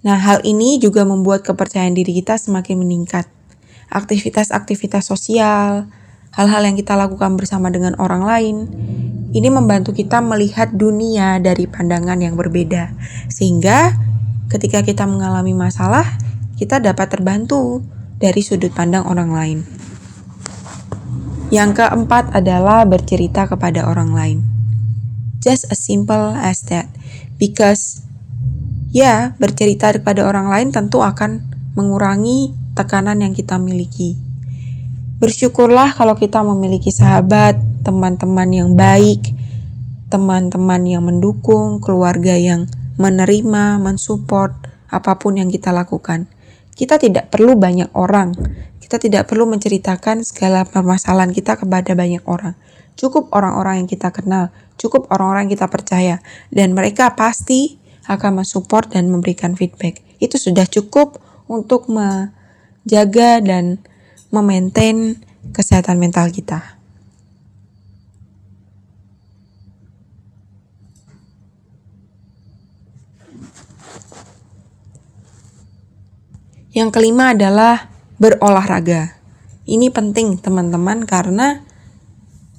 Nah, hal ini juga membuat kepercayaan diri kita semakin meningkat. Aktivitas-aktivitas sosial, hal-hal yang kita lakukan bersama dengan orang lain, ini membantu kita melihat dunia dari pandangan yang berbeda. Sehingga ketika kita mengalami masalah, kita dapat terbantu dari sudut pandang orang lain. Yang keempat adalah bercerita kepada orang lain. Just as simple as that. Because ya, bercerita kepada orang lain tentu akan mengurangi tekanan yang kita miliki. Bersyukurlah kalau kita memiliki sahabat, teman-teman yang baik, teman-teman yang mendukung, keluarga yang menerima, mensupport apa pun yang kita lakukan. Kita tidak perlu banyak orang. Kita tidak perlu menceritakan segala permasalahan kita kepada banyak orang. Cukup orang-orang yang kita kenal, cukup orang-orang yang kita percaya, dan mereka pasti akan mensupport dan memberikan feedback. Itu sudah cukup untuk menjaga dan memaintain kesehatan mental kita. Yang kelima adalah berolahraga. Ini penting teman-teman karena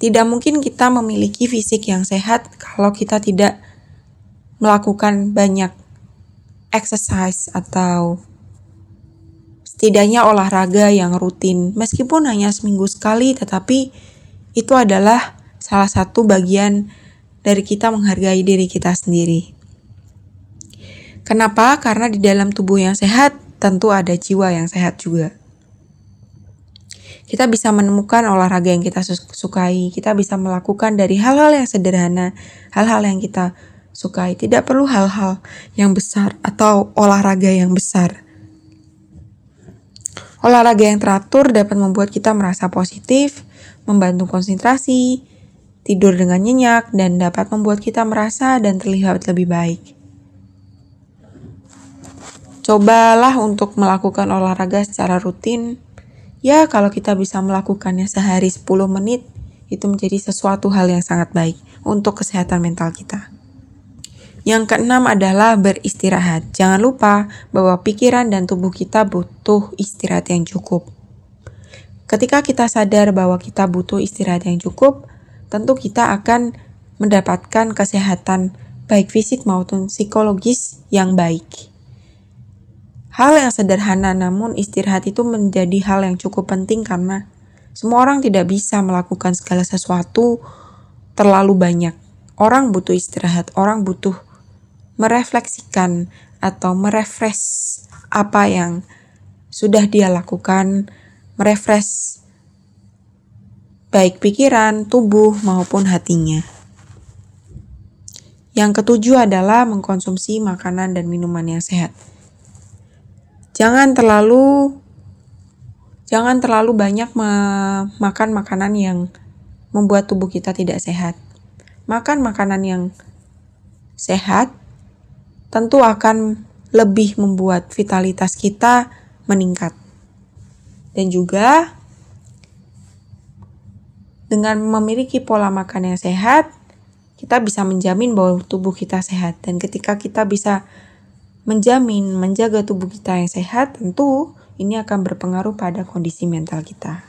tidak mungkin kita memiliki fisik yang sehat kalau kita tidak melakukan banyak exercise atau setidaknya olahraga yang rutin, meskipun hanya seminggu sekali, tetapi itu adalah salah satu bagian dari kita menghargai diri kita sendiri. Kenapa? Karena di dalam tubuh yang sehat tentu ada jiwa yang sehat juga. Kita bisa menemukan olahraga yang kita sukai, kita bisa melakukan dari hal-hal yang sederhana, hal-hal yang kita sukai. Tidak perlu hal-hal yang besar atau olahraga yang besar. Olahraga yang teratur dapat membuat kita merasa positif, membantu konsentrasi, tidur dengan nyenyak, dan dapat membuat kita merasa dan terlihat lebih baik. Cobalah untuk melakukan olahraga secara rutin. Ya, kalau kita bisa melakukannya sehari 10 menit, itu menjadi sesuatu hal yang sangat baik untuk kesehatan mental kita. Yang keenam adalah beristirahat. Jangan lupa bahwa pikiran dan tubuh kita butuh istirahat yang cukup. Ketika kita sadar bahwa kita butuh istirahat yang cukup, tentu kita akan mendapatkan kesehatan baik fisik maupun psikologis yang baik. Hal yang sederhana namun istirahat itu menjadi hal yang cukup penting karena semua orang tidak bisa melakukan segala sesuatu terlalu banyak. Orang butuh istirahat, orang butuh merefleksikan atau merefresh apa yang sudah dia lakukan, merefresh baik pikiran, tubuh, maupun hatinya. Yang ketujuh adalah mengkonsumsi makanan dan minuman yang sehat. Jangan terlalu jangan terlalu banyak makan makanan yang membuat tubuh kita tidak sehat. Makan makanan yang sehat tentu akan lebih membuat vitalitas kita meningkat. Dan juga dengan memiliki pola makan yang sehat, kita bisa menjamin bahwa tubuh kita sehat. Dan ketika kita bisa menjamin, menjaga tubuh kita yang sehat, tentu ini akan berpengaruh pada kondisi mental kita.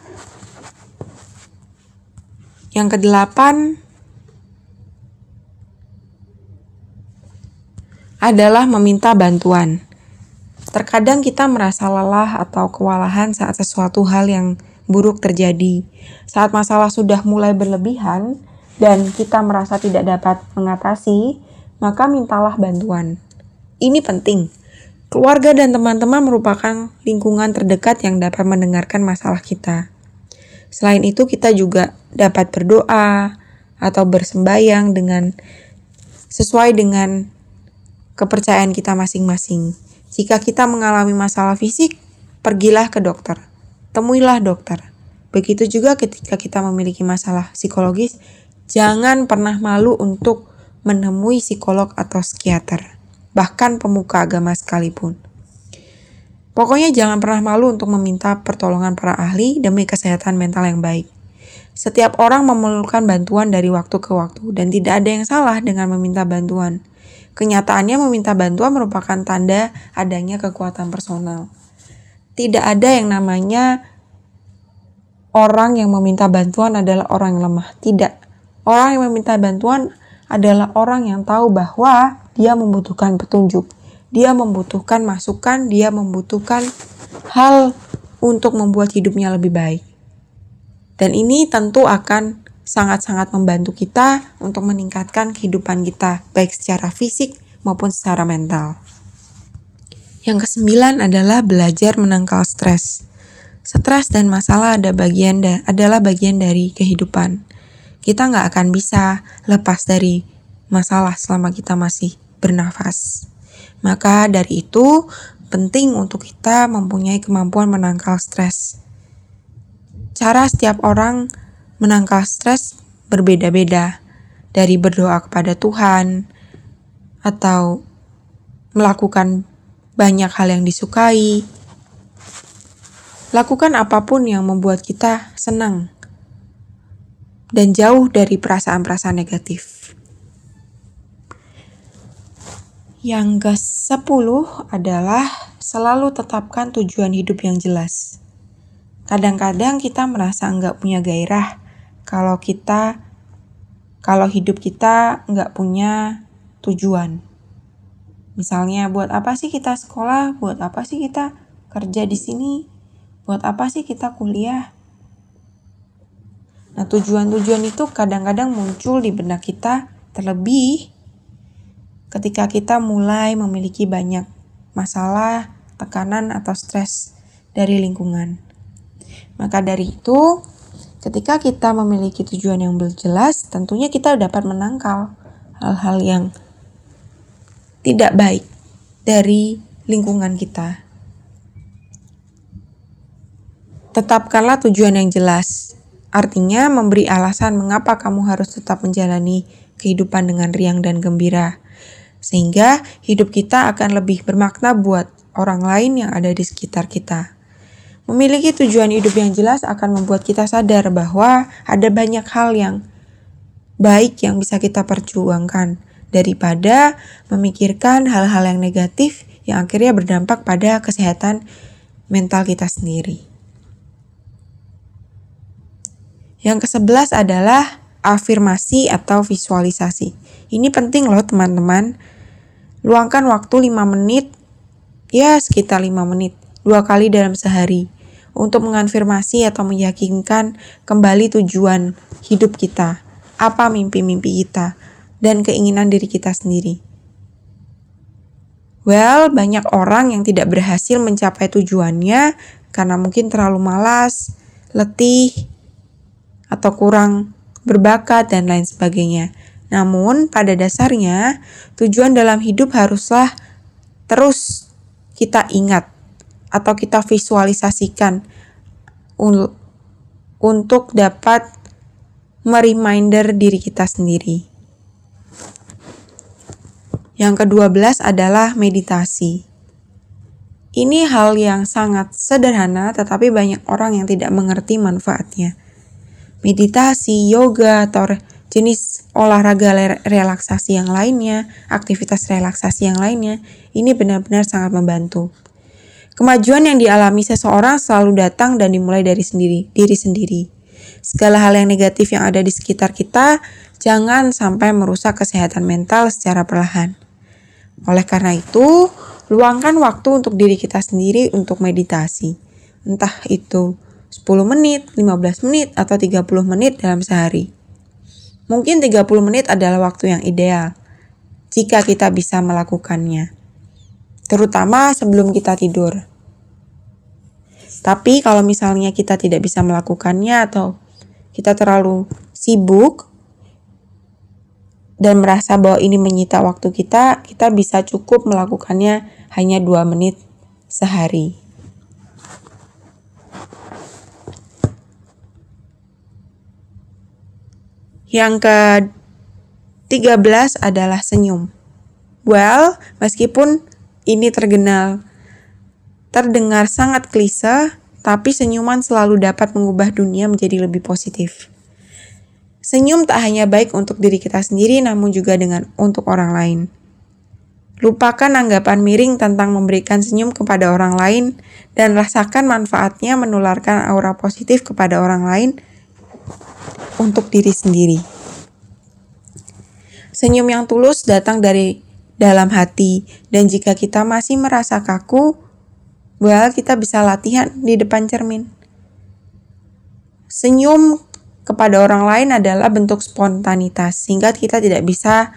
Yang kedelapan, adalah meminta bantuan. Terkadang kita merasa lelah atau kewalahan saat sesuatu hal yang buruk terjadi. Saat masalah sudah mulai berlebihan dan kita merasa tidak dapat mengatasi, maka mintalah bantuan. Ini penting. Keluarga dan teman-teman merupakan lingkungan terdekat yang dapat mendengarkan masalah kita. Selain itu, kita juga dapat berdoa atau bersembayang dengan sesuai dengan kepercayaan kita masing-masing. Jika kita mengalami masalah fisik, pergilah ke dokter. Temuilah dokter. Begitu juga ketika kita memiliki masalah psikologis, jangan pernah malu untuk menemui psikolog atau psikiater, bahkan pemuka agama sekalipun. Pokoknya jangan pernah malu untuk meminta pertolongan para ahli demi kesehatan mental yang baik. Setiap orang memerlukan bantuan dari waktu ke waktu dan tidak ada yang salah dengan meminta bantuan. Kenyataannya meminta bantuan merupakan tanda adanya kekuatan personal. Tidak ada yang namanya orang yang meminta bantuan adalah orang yang lemah. Tidak. Orang yang meminta bantuan adalah orang yang tahu bahwa dia membutuhkan petunjuk. Dia membutuhkan masukan, dia membutuhkan hal untuk membuat hidupnya lebih baik. Dan ini tentu akan sangat-sangat membantu kita untuk meningkatkan kehidupan kita, baik secara fisik maupun secara mental. Yang kesembilan adalah belajar menangkal stres. Stres dan masalah ada bagian da adalah bagian dari kehidupan. Kita nggak akan bisa lepas dari masalah selama kita masih bernafas. Maka dari itu, penting untuk kita mempunyai kemampuan menangkal stres. Cara setiap orang menangkal stres berbeda-beda, dari berdoa kepada Tuhan atau melakukan banyak hal yang disukai. Lakukan apa pun yang membuat kita senang dan jauh dari perasaan-perasaan negatif. Yang ke-10 adalah selalu tetapkan tujuan hidup yang jelas. Kadang-kadang kita merasa nggak punya gairah kalau kita kalau hidup kita nggak punya tujuan. Misalnya buat apa sih kita sekolah? Buat apa sih kita kerja di sini? Buat apa sih kita kuliah? Nah, tujuan-tujuan itu kadang-kadang muncul di benak kita terlebih ketika kita mulai memiliki banyak masalah, tekanan atau stres dari lingkungan. Maka dari itu, Ketika kita memiliki tujuan yang jelas, tentunya kita dapat menangkal hal-hal yang tidak baik dari lingkungan kita. Tetapkanlah tujuan yang jelas. Artinya memberi alasan mengapa kamu harus tetap menjalani kehidupan dengan riang dan gembira. Sehingga hidup kita akan lebih bermakna buat orang lain yang ada di sekitar kita. Memiliki tujuan hidup yang jelas akan membuat kita sadar bahwa ada banyak hal yang baik yang bisa kita perjuangkan daripada memikirkan hal-hal yang negatif yang akhirnya berdampak pada kesehatan mental kita sendiri. Yang kesebelas adalah afirmasi atau visualisasi. Ini penting loh teman-teman. Luangkan waktu 5 menit, ya sekitar 5 menit, dua kali dalam sehari untuk mengafirmasi atau meyakinkan kembali tujuan hidup kita, apa mimpi-mimpi kita, dan keinginan diri kita sendiri. Well, banyak orang yang tidak berhasil mencapai tujuannya karena mungkin terlalu malas, letih, atau kurang berbakat, dan lain sebagainya. Namun, pada dasarnya, tujuan dalam hidup haruslah terus kita ingat atau kita visualisasikan untuk dapat mereminder diri kita sendiri. Yang kedua belas adalah meditasi. Ini hal yang sangat sederhana tetapi banyak orang yang tidak mengerti manfaatnya. Meditasi, yoga, atau jenis olahraga relaksasi yang lainnya, aktivitas relaksasi yang lainnya, ini benar-benar sangat membantu. Kemajuan yang dialami seseorang selalu datang dan dimulai dari sendiri, diri sendiri. Segala hal yang negatif yang ada di sekitar kita jangan sampai merusak kesehatan mental secara perlahan. Oleh karena itu, luangkan waktu untuk diri kita sendiri untuk meditasi. Entah itu 10 menit, 15 menit, atau 30 menit dalam sehari. Mungkin 30 menit adalah waktu yang ideal jika kita bisa melakukannya. Terutama sebelum kita tidur. Tapi kalau misalnya kita tidak bisa melakukannya atau kita terlalu sibuk, dan merasa bahwa ini menyita waktu kita, kita bisa cukup melakukannya hanya dua menit sehari. Yang ke-13 adalah senyum. Well, meskipun ini terkenal terdengar sangat klise, tapi senyuman selalu dapat mengubah dunia menjadi lebih positif. Senyum tak hanya baik untuk diri kita sendiri, namun juga dengan untuk orang lain. Lupakan anggapan miring tentang memberikan senyum kepada orang lain dan rasakan manfaatnya menularkan aura positif kepada orang lain untuk diri sendiri. Senyum yang tulus datang dari dalam hati dan jika kita masih merasa kaku, well kita bisa latihan di depan cermin. Senyum kepada orang lain adalah bentuk spontanitas sehingga kita tidak bisa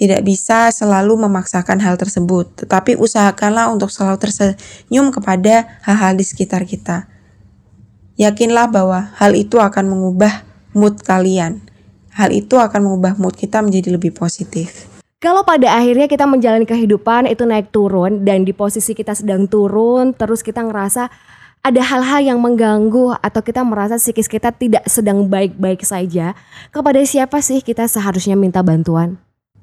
tidak bisa selalu memaksakan hal tersebut, tetapi usahakanlah untuk selalu tersenyum kepada hal-hal di sekitar kita. Yakinlah bahwa hal itu akan mengubah mood kalian. Hal itu akan mengubah mood kita menjadi lebih positif. Kalau pada akhirnya kita menjalani kehidupan itu naik turun dan di posisi kita sedang turun, terus kita ngerasa ada hal-hal yang mengganggu atau kita merasa psikis kita tidak sedang baik-baik saja, kepada siapa sih kita seharusnya minta bantuan?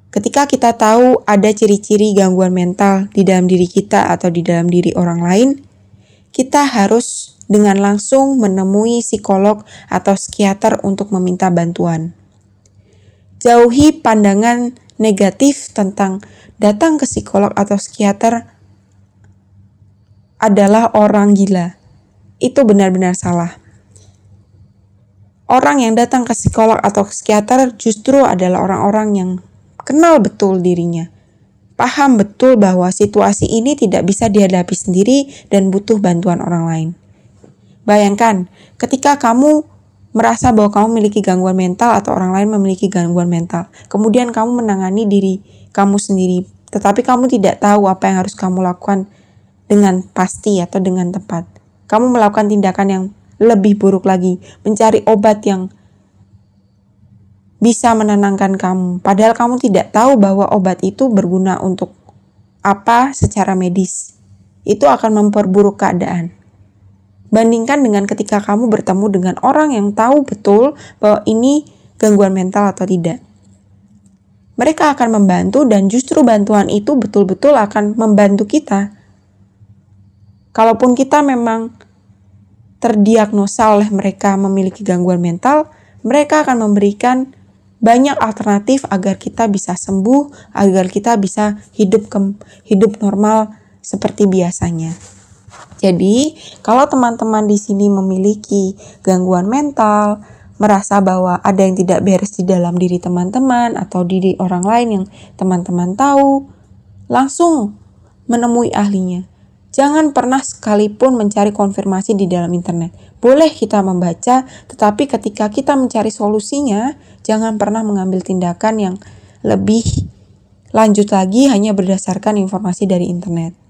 Ketika kita tahu ada ciri-ciri gangguan mental di dalam diri kita atau di dalam diri orang lain, kita harus dengan langsung menemui psikolog atau psikiater untuk meminta bantuan. Jauhi pandangan negatif tentang datang ke psikolog atau psikiater adalah orang gila itu benar-benar salah. Orang yang datang ke psikolog atau psikiater justru adalah orang-orang yang kenal betul dirinya. Paham betul bahwa situasi ini tidak bisa dihadapi sendiri dan butuh bantuan orang lain. Bayangkan, ketika kamu merasa bahwa kamu memiliki gangguan mental atau orang lain memiliki gangguan mental, kemudian kamu menangani diri kamu sendiri, tetapi kamu tidak tahu apa yang harus kamu lakukan dengan pasti atau dengan tepat kamu melakukan tindakan yang lebih buruk lagi, mencari obat yang bisa menenangkan kamu, padahal kamu tidak tahu bahwa obat itu berguna untuk apa secara medis. Itu akan memperburuk keadaan. Bandingkan dengan ketika kamu bertemu dengan orang yang tahu betul bahwa ini gangguan mental atau tidak. Mereka akan membantu dan justru bantuan itu betul-betul akan membantu kita Kalaupun kita memang terdiagnosa oleh mereka memiliki gangguan mental, mereka akan memberikan banyak alternatif agar kita bisa sembuh, agar kita bisa hidup ke, hidup normal seperti biasanya. Jadi, kalau teman-teman di sini memiliki gangguan mental, merasa bahwa ada yang tidak beres di dalam diri teman-teman atau diri orang lain yang teman-teman tahu, langsung menemui ahlinya. Jangan pernah sekalipun mencari konfirmasi di dalam internet. Boleh kita membaca, tetapi ketika kita mencari solusinya, jangan pernah mengambil tindakan yang lebih lanjut lagi hanya berdasarkan informasi dari internet.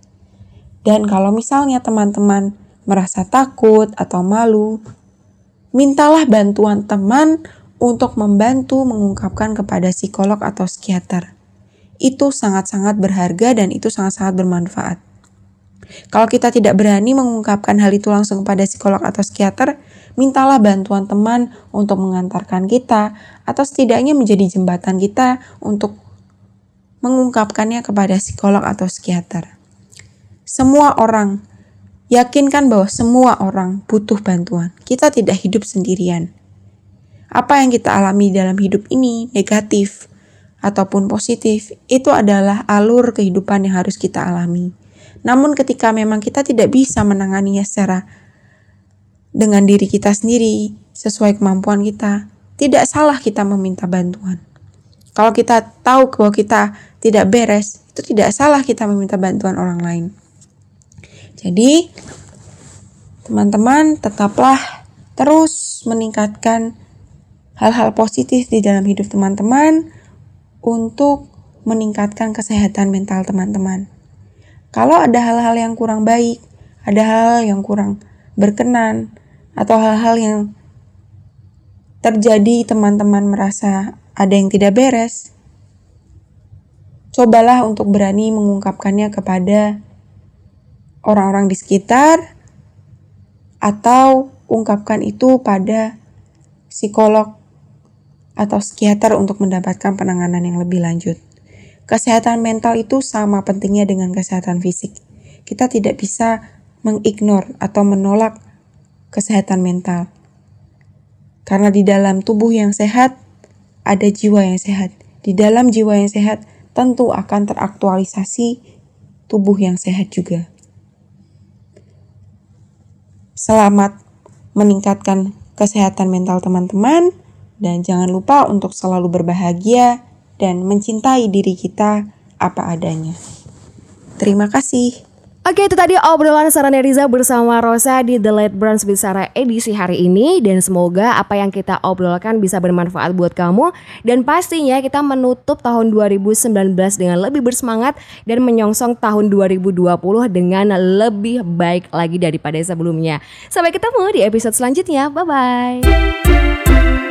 Dan kalau misalnya teman-teman merasa takut atau malu, mintalah bantuan teman untuk membantu mengungkapkan kepada psikolog atau psikiater. Itu sangat-sangat berharga dan itu sangat-sangat bermanfaat. Kalau kita tidak berani mengungkapkan hal itu langsung kepada psikolog atau psikiater, mintalah bantuan teman untuk mengantarkan kita atau setidaknya menjadi jembatan kita untuk mengungkapkannya kepada psikolog atau psikiater. Semua orang yakinkan bahwa semua orang butuh bantuan. Kita tidak hidup sendirian. Apa yang kita alami dalam hidup ini, negatif ataupun positif, itu adalah alur kehidupan yang harus kita alami. Namun ketika memang kita tidak bisa menanganinya secara dengan diri kita sendiri, sesuai kemampuan kita, tidak salah kita meminta bantuan. Kalau kita tahu bahwa kita tidak beres, itu tidak salah kita meminta bantuan orang lain. Jadi, teman-teman tetaplah terus meningkatkan hal-hal positif di dalam hidup teman-teman untuk meningkatkan kesehatan mental teman-teman. Kalau ada hal-hal yang kurang baik, ada hal-hal yang kurang berkenan, atau hal-hal yang terjadi teman-teman merasa ada yang tidak beres, cobalah untuk berani mengungkapkannya kepada orang-orang di sekitar atau ungkapkan itu pada psikolog atau psikiater untuk mendapatkan penanganan yang lebih lanjut. Kesehatan mental itu sama pentingnya dengan kesehatan fisik. Kita tidak bisa mengignore atau menolak kesehatan mental. Karena di dalam tubuh yang sehat ada jiwa yang sehat. Di dalam jiwa yang sehat tentu akan teraktualisasi tubuh yang sehat juga. Selamat meningkatkan kesehatan mental teman-teman dan jangan lupa untuk selalu berbahagia dan mencintai diri kita apa adanya. Terima kasih. Oke itu tadi obrolan Sarah Neriza bersama Rosa di The Late Brunch Sarah edisi hari ini. Dan semoga apa yang kita obrolkan bisa bermanfaat buat kamu. Dan pastinya kita menutup tahun 2019 dengan lebih bersemangat Dan menyongsong tahun 2020 dengan lebih baik lagi daripada sebelumnya. Sampai ketemu di episode selanjutnya, bye-bye